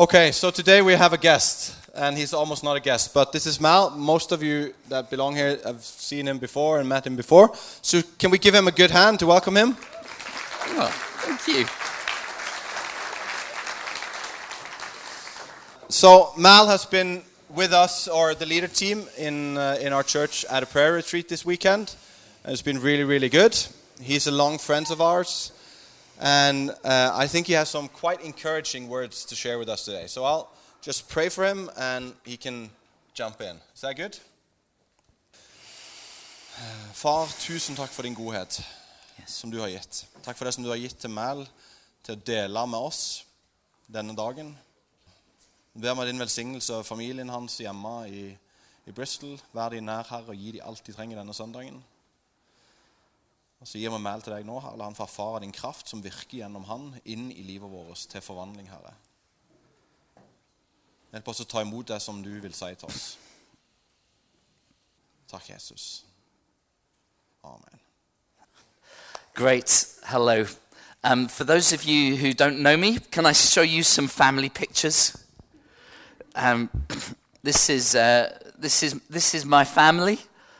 Okay, so today we have a guest, and he's almost not a guest, but this is Mal. Most of you that belong here have seen him before and met him before. So, can we give him a good hand to welcome him? Oh, thank you. So, Mal has been with us, or the leader team, in, uh, in our church at a prayer retreat this weekend. And it's been really, really good. He's a long friend of ours, and uh, I think he has some quite encouraging words to share with us today. So, I'll just pray for him, and he can jump in. Is that good? Far, tusen takk for din godhet som du har gitt. Takk for det som du har gitt til Mal til å dele med oss denne dagen. Jeg ber meg din velsignelse over familien hans hjemme i, i Bristol. Vær de nær, Herre, og gi dem alt de trenger denne søndagen. Og så gir vi Mal til deg nå, Herre. La han få erfare din kraft som virker gjennom han inn i livet vårt til forvandling, Herre. Hjelp oss å ta imot det som du vil si til oss. Takk, Jesus. Amen. Great. Hello. Um, for those of you who don't know me, can I show you some family pictures? Um, this is uh, this is this is my family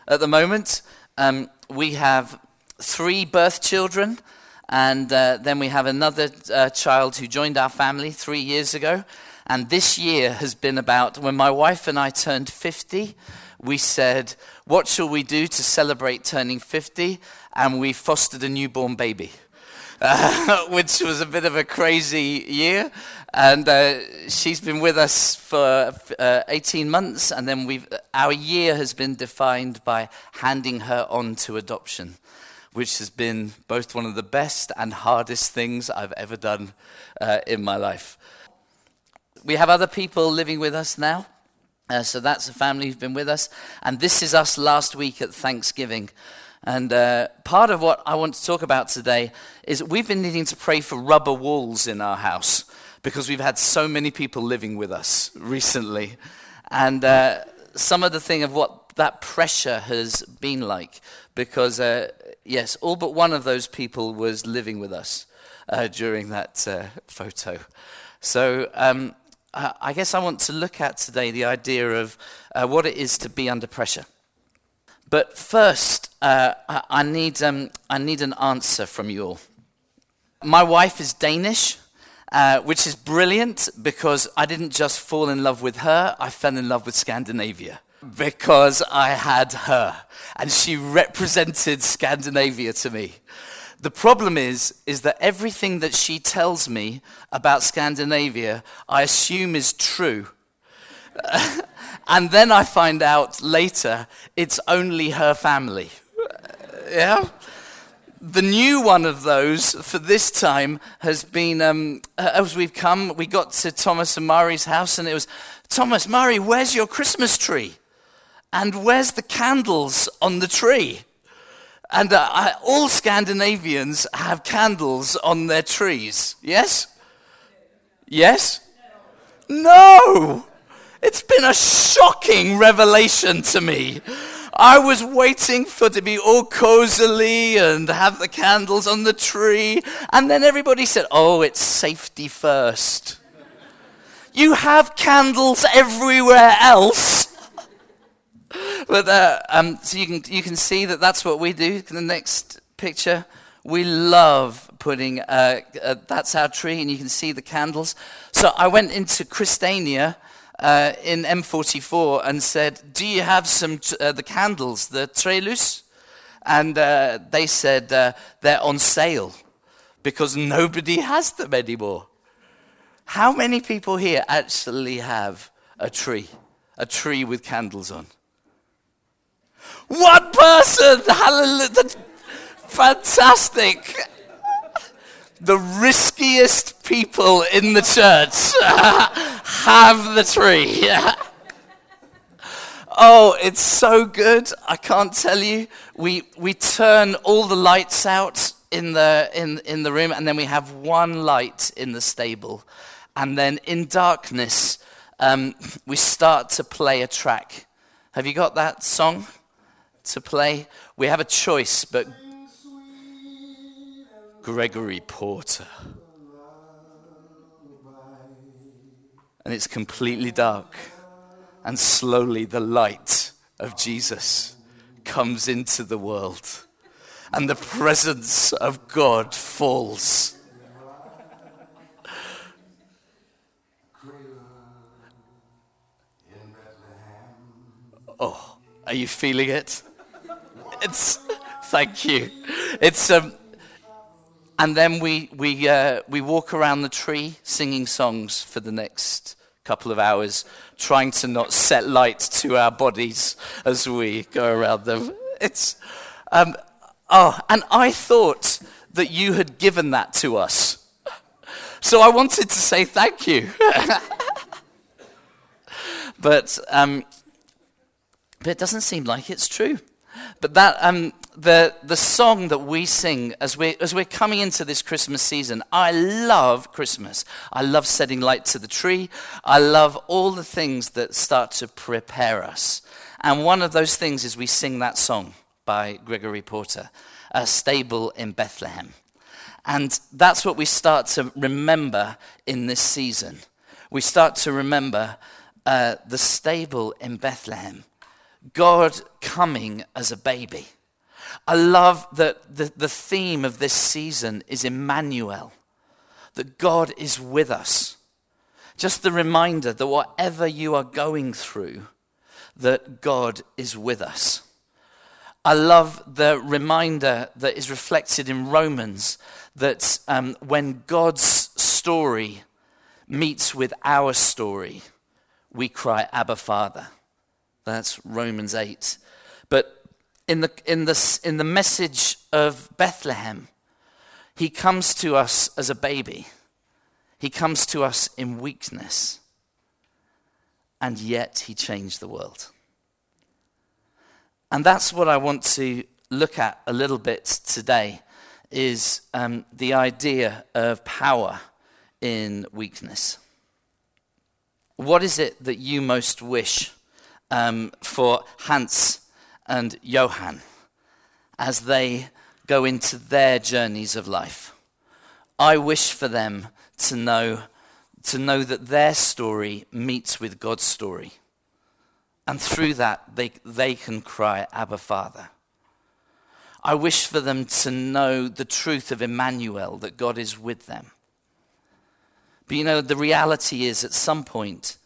at the moment. Um, we have three birth children, and uh, then we have another uh, child who joined our family three years ago. And this year has been about when my wife and I turned 50. We said, "What shall we do to celebrate turning 50?" And we fostered a newborn baby. Uh, which was a bit of a crazy year. And uh, she's been with us for uh, 18 months, and then we've, our year has been defined by handing her on to adoption, which has been both one of the best and hardest things I've ever done uh, in my life. We have other people living with us now. Uh, so that's a family who've been with us. And this is us last week at Thanksgiving. And uh, part of what I want to talk about today is we've been needing to pray for rubber walls in our house because we've had so many people living with us recently. And uh, some of the thing of what that pressure has been like because, uh, yes, all but one of those people was living with us uh, during that uh, photo. So um, I guess I want to look at today the idea of uh, what it is to be under pressure. But first, uh, I, I, need, um, I need an answer from you all. My wife is Danish, uh, which is brilliant because I didn't just fall in love with her, I fell in love with Scandinavia because I had her and she represented Scandinavia to me. The problem is, is that everything that she tells me about Scandinavia, I assume is true. and then I find out later it's only her family. yeah? The new one of those for this time has been um, as we've come, we got to Thomas and Mari's house, and it was Thomas, Mari, where's your Christmas tree? And where's the candles on the tree? And uh, I, all Scandinavians have candles on their trees. Yes? Yes? No! It's been a shocking revelation to me. I was waiting for to be all cozily and have the candles on the tree. And then everybody said, oh, it's safety first. You have candles everywhere else. But uh, um, so you can, you can see that that's what we do. The next picture, we love putting, uh, uh, that's our tree, and you can see the candles. So I went into Christania uh, in M44 and said, Do you have some, t- uh, the candles, the trelus? And uh, they said, They're on sale because nobody has them anymore. How many people here actually have a tree? A tree with candles on? One person! Hallelujah! Fantastic! the riskiest people in the church have the tree. oh, it's so good. I can't tell you. We, we turn all the lights out in the, in, in the room, and then we have one light in the stable. And then in darkness, um, we start to play a track. Have you got that song to play? We have a choice, but Gregory Porter. and it's completely dark. And slowly the light of Jesus comes into the world, and the presence of God falls. Oh, are you feeling it? It's thank you. It's um, and then we we uh, we walk around the tree singing songs for the next couple of hours, trying to not set light to our bodies as we go around them. It's um, oh, and I thought that you had given that to us, so I wanted to say thank you. but um, but it doesn't seem like it's true. But that um, the the song that we sing as we as we're coming into this Christmas season, I love Christmas. I love setting light to the tree. I love all the things that start to prepare us. And one of those things is we sing that song by Gregory Porter, "A Stable in Bethlehem," and that's what we start to remember in this season. We start to remember uh, the stable in Bethlehem God coming as a baby. I love that the, the theme of this season is Emmanuel, that God is with us. Just the reminder that whatever you are going through, that God is with us. I love the reminder that is reflected in Romans that um, when God's story meets with our story, we cry, Abba, Father. That's Romans 8. But in the, in, the, in the message of Bethlehem, he comes to us as a baby. He comes to us in weakness. And yet he changed the world. And that's what I want to look at a little bit today is um, the idea of power in weakness. What is it that you most wish um, for Hans and Johan as they go into their journeys of life. I wish for them to know, to know that their story meets with God's story. And through that, they, they can cry, Abba, Father. I wish for them to know the truth of Emmanuel, that God is with them. But you know, the reality is at some point,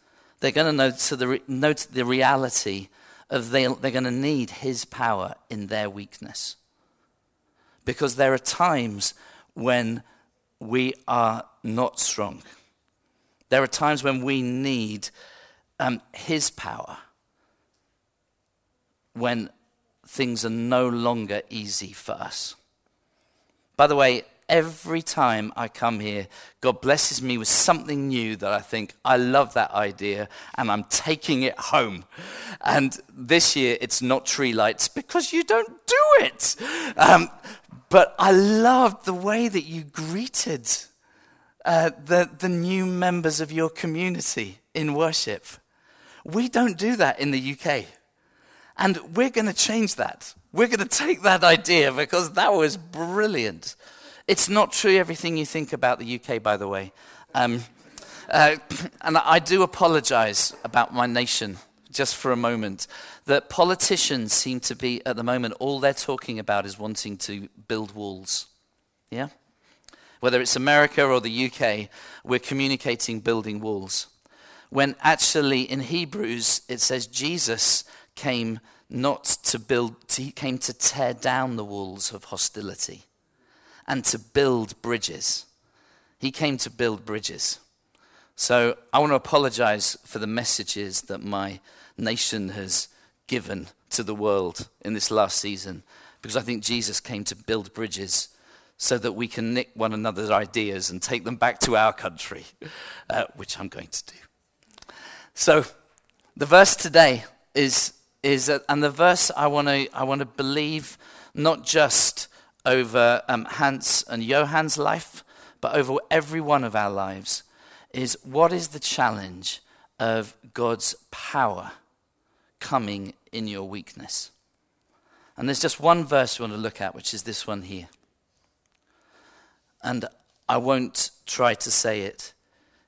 they're going to the, note the reality of they, they're going to need his power in their weakness. Because there are times when we are not strong. There are times when we need um, his power. When things are no longer easy for us. By the way, every time I come here, God blesses me with something new that I think, I love that idea and I'm taking it home. And this year it's not tree lights because you don't do it. Um, but I loved the way that you greeted uh, the, the new members of your community in worship. We don't do that in the UK. And we're going to change that. We're going to take that idea because that was brilliant. It's not true everything you think about the UK, by the way. Um, uh, and I do apologize about my nation just for a moment. That politicians seem to be, at the moment, all they're talking about is wanting to build walls. Yeah? Whether it's America or the UK, we're communicating building walls. When actually in Hebrews it says Jesus came not to build, he came to tear down the walls of hostility and to build bridges. He came to build bridges. So I want to apologize for the messages that my nation has given to the world in this last season because I think Jesus came to build bridges so that we can nick one another's ideas and take them back to our country, uh, which I'm going to do. So the verse today is, is uh, and the verse I want to I want to believe not just over um, Hans and Johann's life, but over every one of our lives, is what is the challenge of God's power coming in your weakness? And there's just one verse we want to look at, which is this one here. And I won't try to say it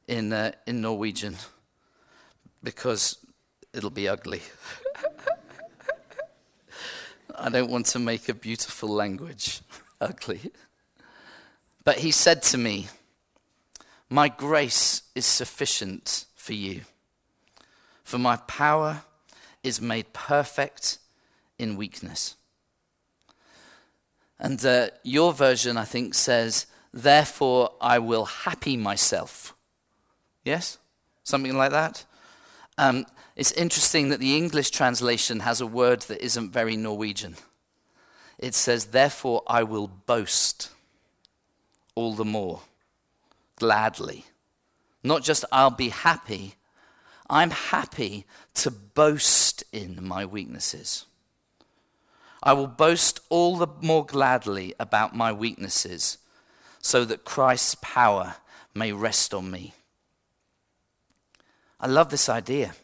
in, uh, in Norwegian because it'll be ugly. I don't want to make a beautiful language ugly. But he said to me, My grace is sufficient for you, for my power is made perfect in weakness. And uh, your version, I think, says, Therefore I will happy myself. Yes? Something like that? Um, it's interesting that the English translation has a word that isn't very Norwegian. It says, Therefore I will boast all the more, gladly. Not just I'll be happy, I'm happy to boast in my weaknesses. I will boast all the more gladly about my weaknesses so that Christ's power may rest on me. I love this idea.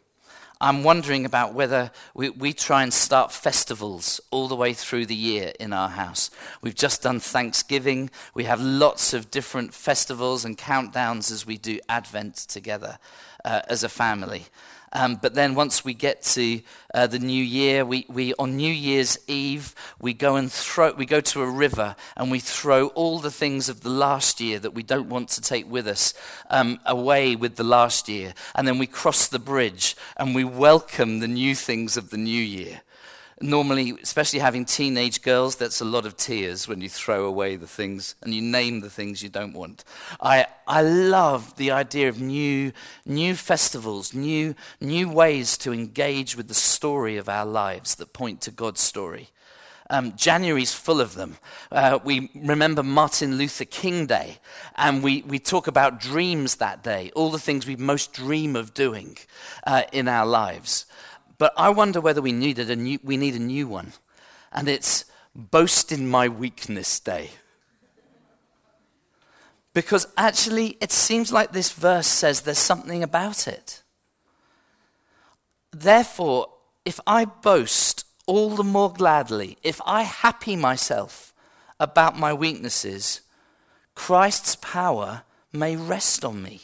I'm wondering about whether we, we, try and start festivals all the way through the year in our house. We've just done Thanksgiving. We have lots of different festivals and countdowns as we do Advent together uh, as a family. Um, but then once we get to uh, the new year, we, we on New Year's Eve we go and throw we go to a river and we throw all the things of the last year that we don't want to take with us um, away with the last year, and then we cross the bridge and we welcome the new things of the new year normally, especially having teenage girls, that's a lot of tears when you throw away the things and you name the things you don't want. I, I love the idea of new, new festivals, new, new ways to engage with the story of our lives that point to God's story. Um, January's full of them. Uh, we remember Martin Luther King Day, and we, we talk about dreams that day, all the things we most dream of doing uh, in our lives. But I wonder whether we needed a new, we need a new one. And it's boast in my weakness day. Because actually, it seems like this verse says there's something about it. Therefore, if I boast all the more gladly, if I happy myself about my weaknesses, Christ's power may rest on me.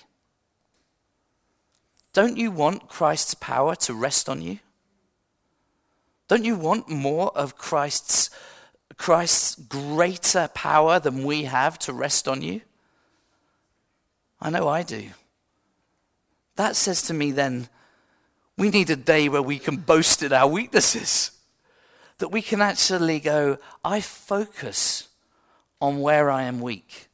Don't you want Christ's power to rest on you? Don't you want more of Christ's, Christ's greater power than we have to rest on you? I know I do. That says to me then, we need a day where we can boast in our weaknesses. That we can actually go, I focus on where I am weak.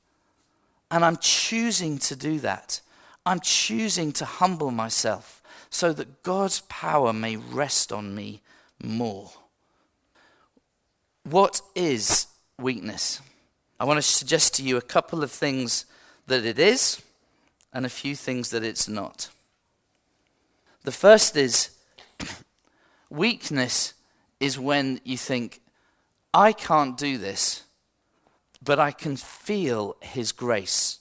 And I'm choosing to do that. I'm choosing to humble myself so that God's power may rest on me more. What is weakness? I want to suggest to you a couple of things that it is and a few things that it's not. The first is weakness is when you think, I can't do this, but I can feel His grace.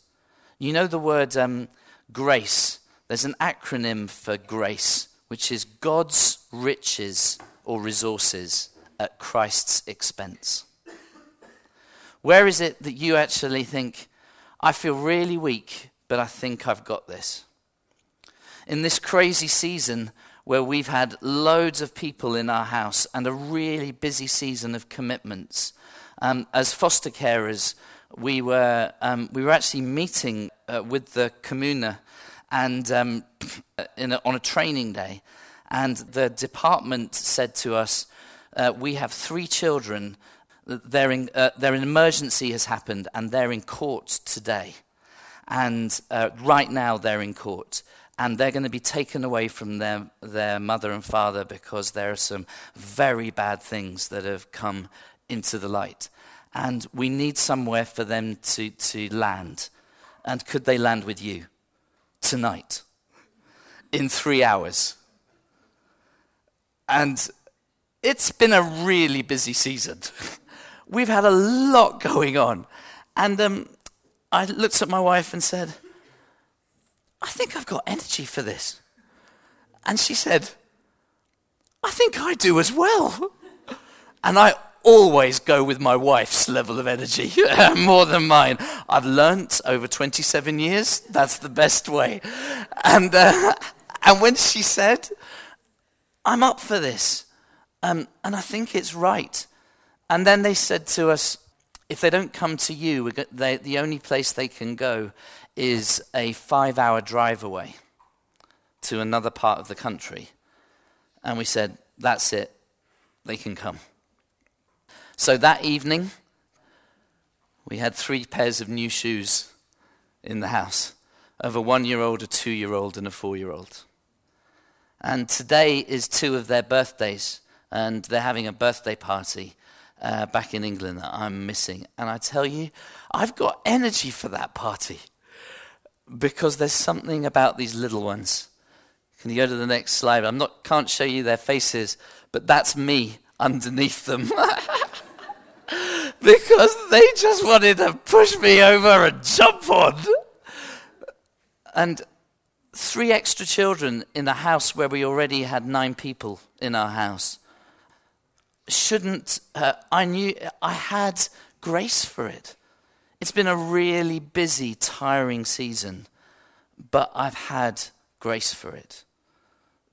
You know the word um, grace? There's an acronym for grace, which is God's riches or resources at Christ's expense? Where is it that you actually think, I feel really weak, but I think I've got this? In this crazy season where we've had loads of people in our house and a really busy season of commitments, um, as foster carers, we were, um, we were actually meeting uh, with the Kommune and um, a, on a training day. And the department said to us, uh, We have three children. Their, in, uh, their emergency has happened and they're in court today. And uh, right now they're in court. And they're going to be taken away from their, their mother and father because there are some very bad things that have come into the light. And we need somewhere for them to, to land. And could they land with you tonight? In three hours? And it's been a really busy season. We've had a lot going on. And um, I looked at my wife and said, I think I've got energy for this. And she said, I think I do as well. And I always go with my wife's level of energy more than mine. I've learnt over 27 years that's the best way. And, uh, and when she said, I'm up for this, um, and I think it's right. And then they said to us, if they don't come to you, they, the only place they can go is a five hour drive away to another part of the country. And we said, that's it, they can come. So that evening, we had three pairs of new shoes in the house of a one year old, a two year old, and a four year old. And today is two of their birthdays, and they're having a birthday party uh, back in England that I'm missing. And I tell you, I've got energy for that party because there's something about these little ones. Can you go to the next slide? I'm not can't show you their faces, but that's me underneath them. because they just wanted to push me over and jump on. And three extra children in a house where we already had nine people in our house. Shouldn't, uh, I knew, I had grace for it. It's been a really busy, tiring season, but I've had grace for it.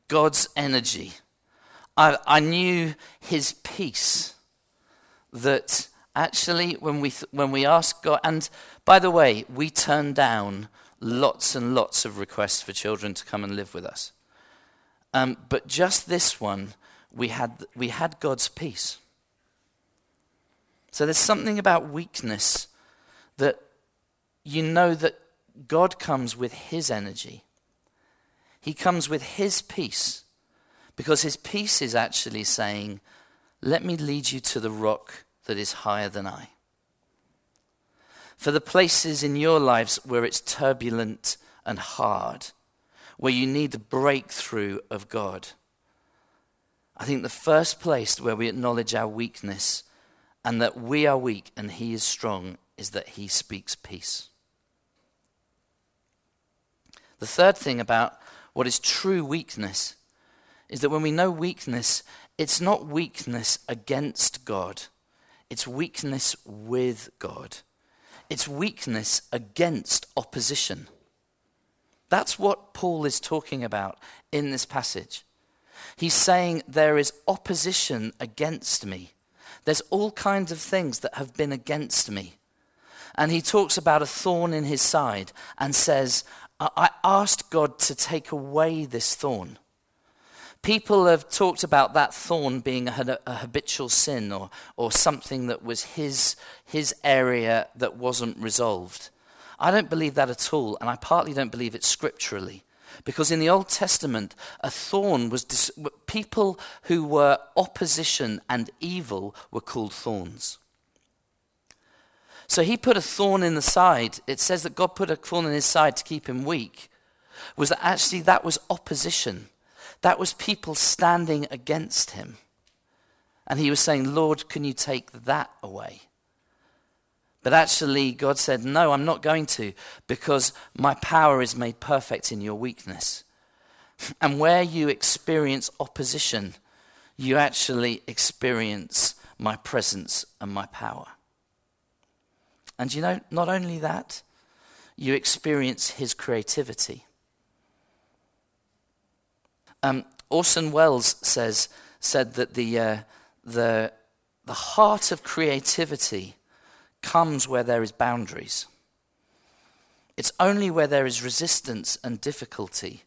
God's energy. I, I knew His peace that actually when we, th- when we ask God, and by the way, we turn down lots and lots of requests for children to come and live with us. Um, but just this one, we had, we had God's peace. So there's something about weakness that you know that God comes with His energy. He comes with His peace because His peace is actually saying, Let me lead you to the rock that is higher than I for the places in your lives where it's turbulent and hard, where you need the breakthrough of God. I think the first place where we acknowledge our weakness and that we are weak and He is strong is that He speaks peace. The third thing about what is true weakness is that when we know weakness, it's not weakness against God, it's weakness with God. It's weakness against opposition. That's what Paul is talking about in this passage. He's saying there is opposition against me. There's all kinds of things that have been against me. And he talks about a thorn in his side and says, I asked God to take away this thorn. People have talked about that thorn being a, a, habitual sin or, or something that was his, his area that wasn't resolved. I don't believe that at all, and I partly don't believe it scripturally. Because in the Old Testament, a thorn was dis- people who were opposition and evil were called thorns. So he put a thorn in the side. It says that God put a thorn in his side to keep him weak. Was that actually that was opposition. That was people standing against him. And he was saying, Lord, can you take that away? But actually, God said, No, I'm not going to, because my power is made perfect in your weakness. And where you experience opposition, you actually experience my presence and my power. And you know, not only that, you experience his creativity. Um, Orson Welles says, said that the, uh, the, the heart of creativity comes where there is boundaries. It's only where there is resistance and difficulty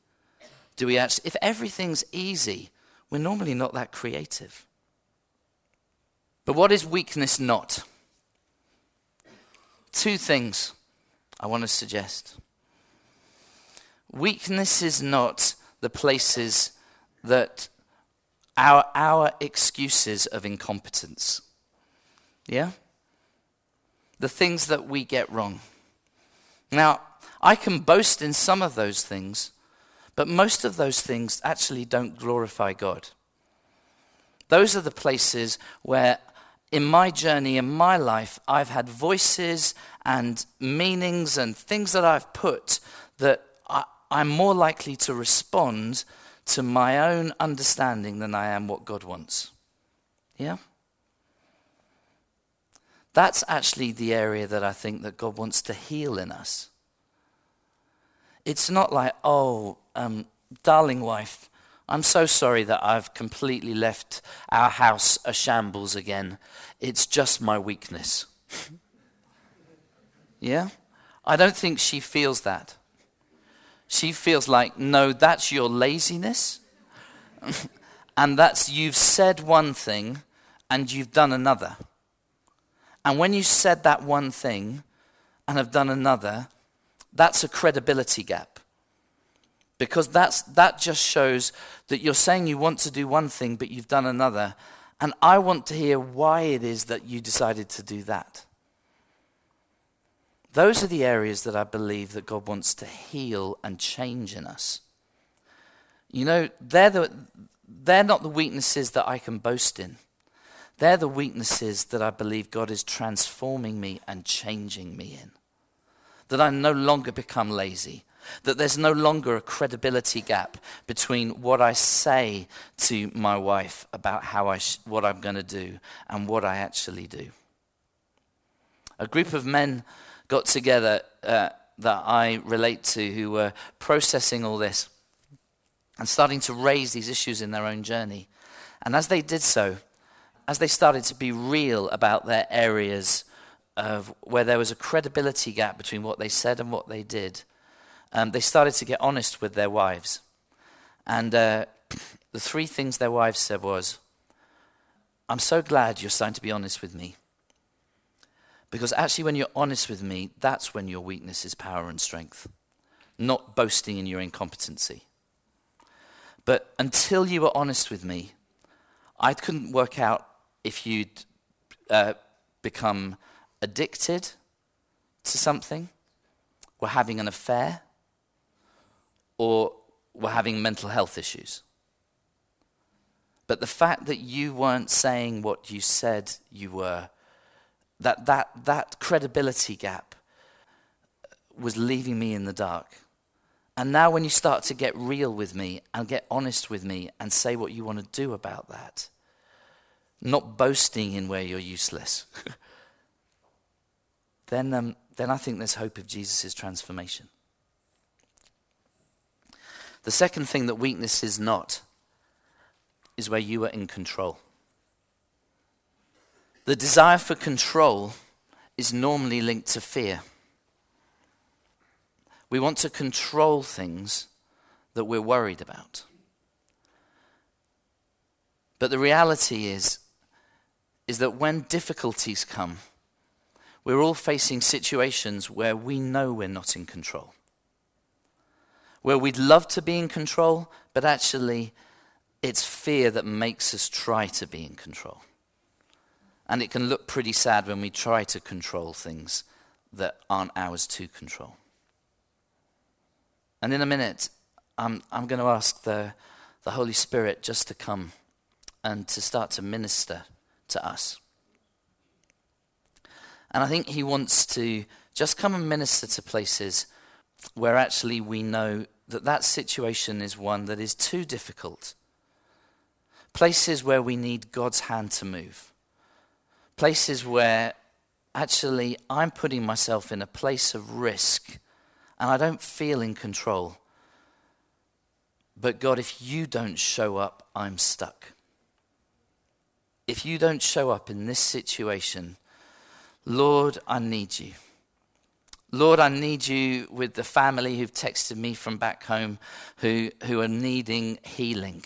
do we actually, if everything's easy, we're normally not that creative. But what is weakness not? Two things I want to suggest. Weakness is not the places that our, our excuses of incompetence. Yeah? The things that we get wrong. Now, I can boast in some of those things, but most of those things actually don't glorify God. Those are the places where, in my journey, in my life, I've had voices and meanings and things that I've put that I'm more likely to respond to my own understanding than I am what God wants. Yeah? That's actually the area that I think that God wants to heal in us. It's not like, oh, um, Darling wife, I'm so sorry that I've completely left our house a shambles again. It's just my weakness. yeah? I don't think she feels that. She feels like, no, that's your laziness. and that's you've said one thing and you've done another. And when you said that one thing and have done another, that's a credibility gap. Because that's, that just shows that you're saying you want to do one thing, but you've done another. And I want to hear why it is that you decided to do that. Those are the areas that I believe that God wants to heal and change in us. You know, they're, the, they're not the weaknesses that I can boast in. They're the weaknesses that I believe God is transforming me and changing me in. That I no longer become lazy. That there's no longer a credibility gap between what I say to my wife about how I sh- what I'm going to do and what I actually do. A group of men got together uh, that I relate to who were processing all this and starting to raise these issues in their own journey. And as they did so, as they started to be real about their areas of where there was a credibility gap between what they said and what they did, um, they started to get honest with their wives. And uh, the three things their wives said was, I'm so glad you're starting to be honest with me. Because actually, when you're honest with me, that's when your weakness is power and strength, not boasting in your incompetency. But until you were honest with me, I couldn't work out if you'd uh, become addicted to something, were having an affair, or were having mental health issues. But the fact that you weren't saying what you said you were that, that, that credibility gap was leaving me in the dark. And now, when you start to get real with me and get honest with me and say what you want to do about that, not boasting in where you're useless, then, um, then I think there's hope of Jesus' transformation. The second thing that weakness is not is where you are in control. The desire for control is normally linked to fear. We want to control things that we're worried about. But the reality is, is that when difficulties come, we're all facing situations where we know we're not in control. Where we'd love to be in control, but actually it's fear that makes us try to be in control. And it can look pretty sad when we try to control things that aren't ours to control. And in a minute, I'm, I'm going to ask the, the Holy Spirit just to come and to start to minister to us. And I think He wants to just come and minister to places where actually we know that that situation is one that is too difficult. Places where we need God's hand to move places where actually I'm putting myself in a place of risk and I don't feel in control. But God, if you don't show up, I'm stuck. If you don't show up in this situation, Lord, I need you. Lord, I need you with the family who've texted me from back home who, who are needing healing.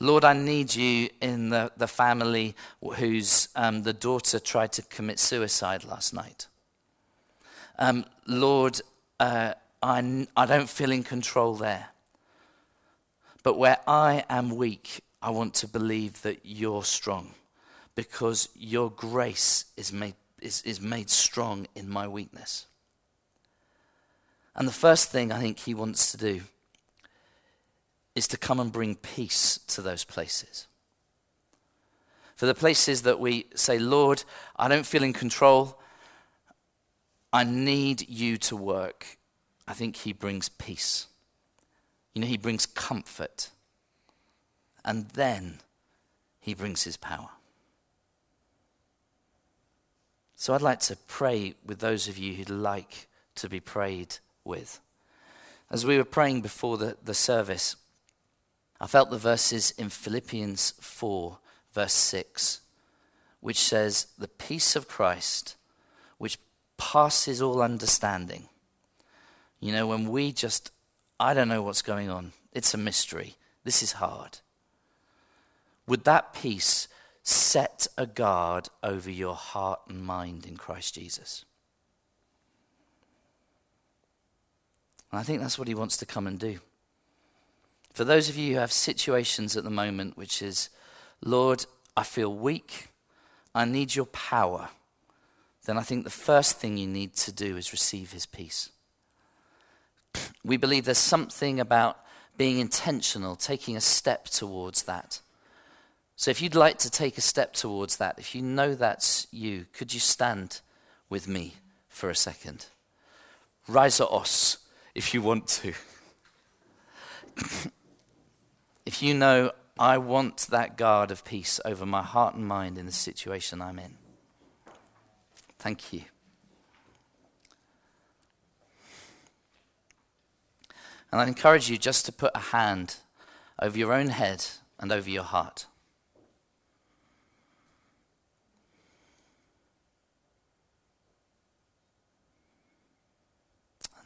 Lord, I need you in the, the family whose um, the daughter tried to commit suicide last night. Um, Lord, uh, I, I don't feel in control there. But where I am weak, I want to believe that you're strong because your grace is made, is, is made strong in my weakness. And the first thing I think he wants to do is to come and bring peace to those places. For the places that we say, Lord, I don't feel in control, I need you to work, I think He brings peace. You know, He brings comfort. And then He brings His power. So I'd like to pray with those of you who'd like to be prayed with. As we were praying before the, the service, I felt the verses in Philippians 4, verse 6, which says, The peace of Christ, which passes all understanding. You know, when we just, I don't know what's going on, it's a mystery, this is hard. Would that peace set a guard over your heart and mind in Christ Jesus? And I think that's what he wants to come and do. For those of you who have situations at the moment, which is, Lord, I feel weak, I need your power, then I think the first thing you need to do is receive his peace. We believe there's something about being intentional, taking a step towards that. So if you'd like to take a step towards that, if you know that's you, could you stand with me for a second? Rise os if you want to. if you know, I want that guard of peace over my heart and mind in the situation I'm in. Thank you. And I encourage you just to put a hand over your own head and over your heart.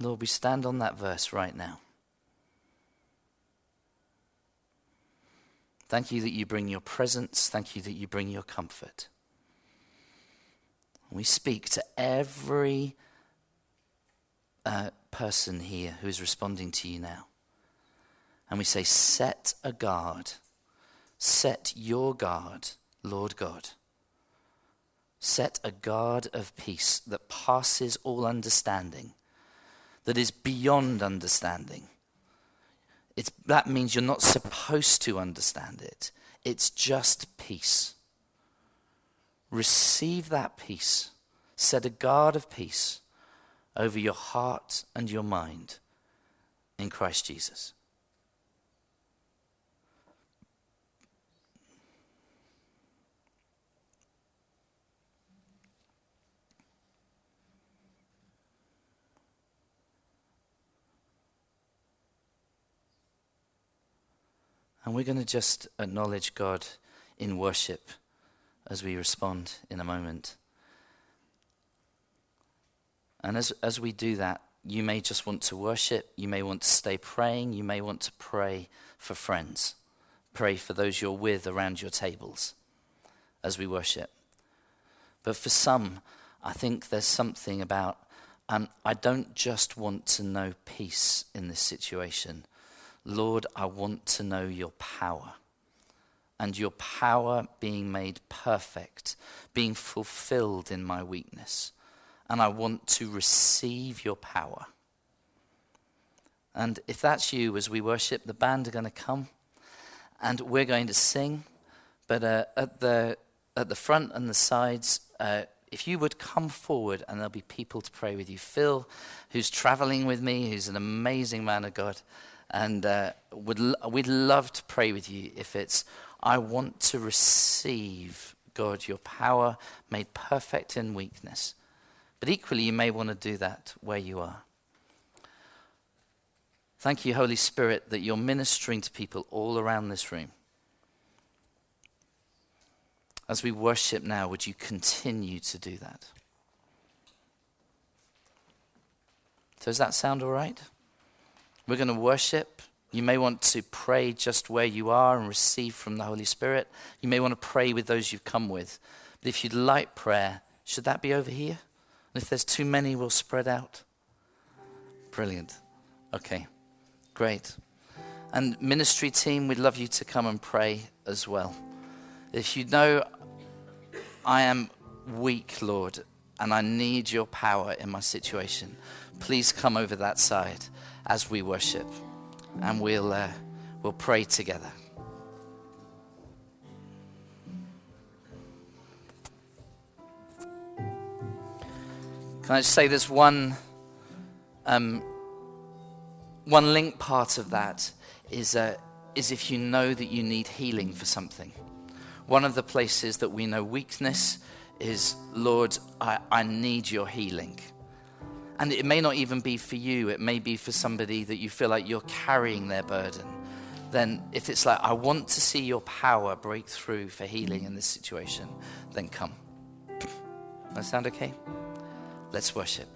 Lord, we stand on that verse right now. Thank you that you bring your presence. Thank you that you bring your comfort. We speak to every uh, person here who is responding to you now. And we say, Set a guard. Set your guard, Lord God. Set a guard of peace that passes all understanding that is beyond understanding. It's, that means you're not supposed to understand it. It's just peace. Receive that peace. Set a guard of peace over your heart and your mind in Christ Jesus. And we're going to just acknowledge God in worship as we respond in a moment. And as, as we do that, you may just want to worship, you may want to stay praying, you may want to pray for friends, pray for those you're with around your tables as we worship. But for some, I think there's something about, um, I don't just want to know peace in this situation. Lord, I want to know your power and your power being made perfect, being fulfilled in my weakness. And I want to receive your power. And if that's you, as we worship, the band are going to come and we're going to sing. But uh, at, the, at the front and the sides, uh, if you would come forward and there'll be people to pray with you. Phil, who's traveling with me, who's an amazing man of God and uh, would we'd love to pray with you if it's, I want to receive, God, your power made perfect in weakness. But equally, you may want to do that where you are. Thank you, Holy Spirit, that you're ministering to people all around this room. As we worship now, would you continue to do that? Does that sound all right? We're going to worship. You may want to pray just where you are and receive from the Holy Spirit. You may want to pray with those you've come with. But if you'd like prayer, should that be over here? And if there's too many, we'll spread out. Brilliant. Okay, great. And ministry team, we'd love you to come and pray as well. If you know I am weak, Lord, and I need your power in my situation, please come over that side as we worship, and we'll, uh, we'll pray together. Can I just say there's one, um, one link part of that is, uh, is if you know that you need healing for something. One of the places that we know weakness is, Lord, I, I need your healing. And it may not even be for you, it may be for somebody that you feel like you're carrying their burden. Then, if it's like, I want to see your power break through for healing in this situation, then come. That sound okay? Let's worship.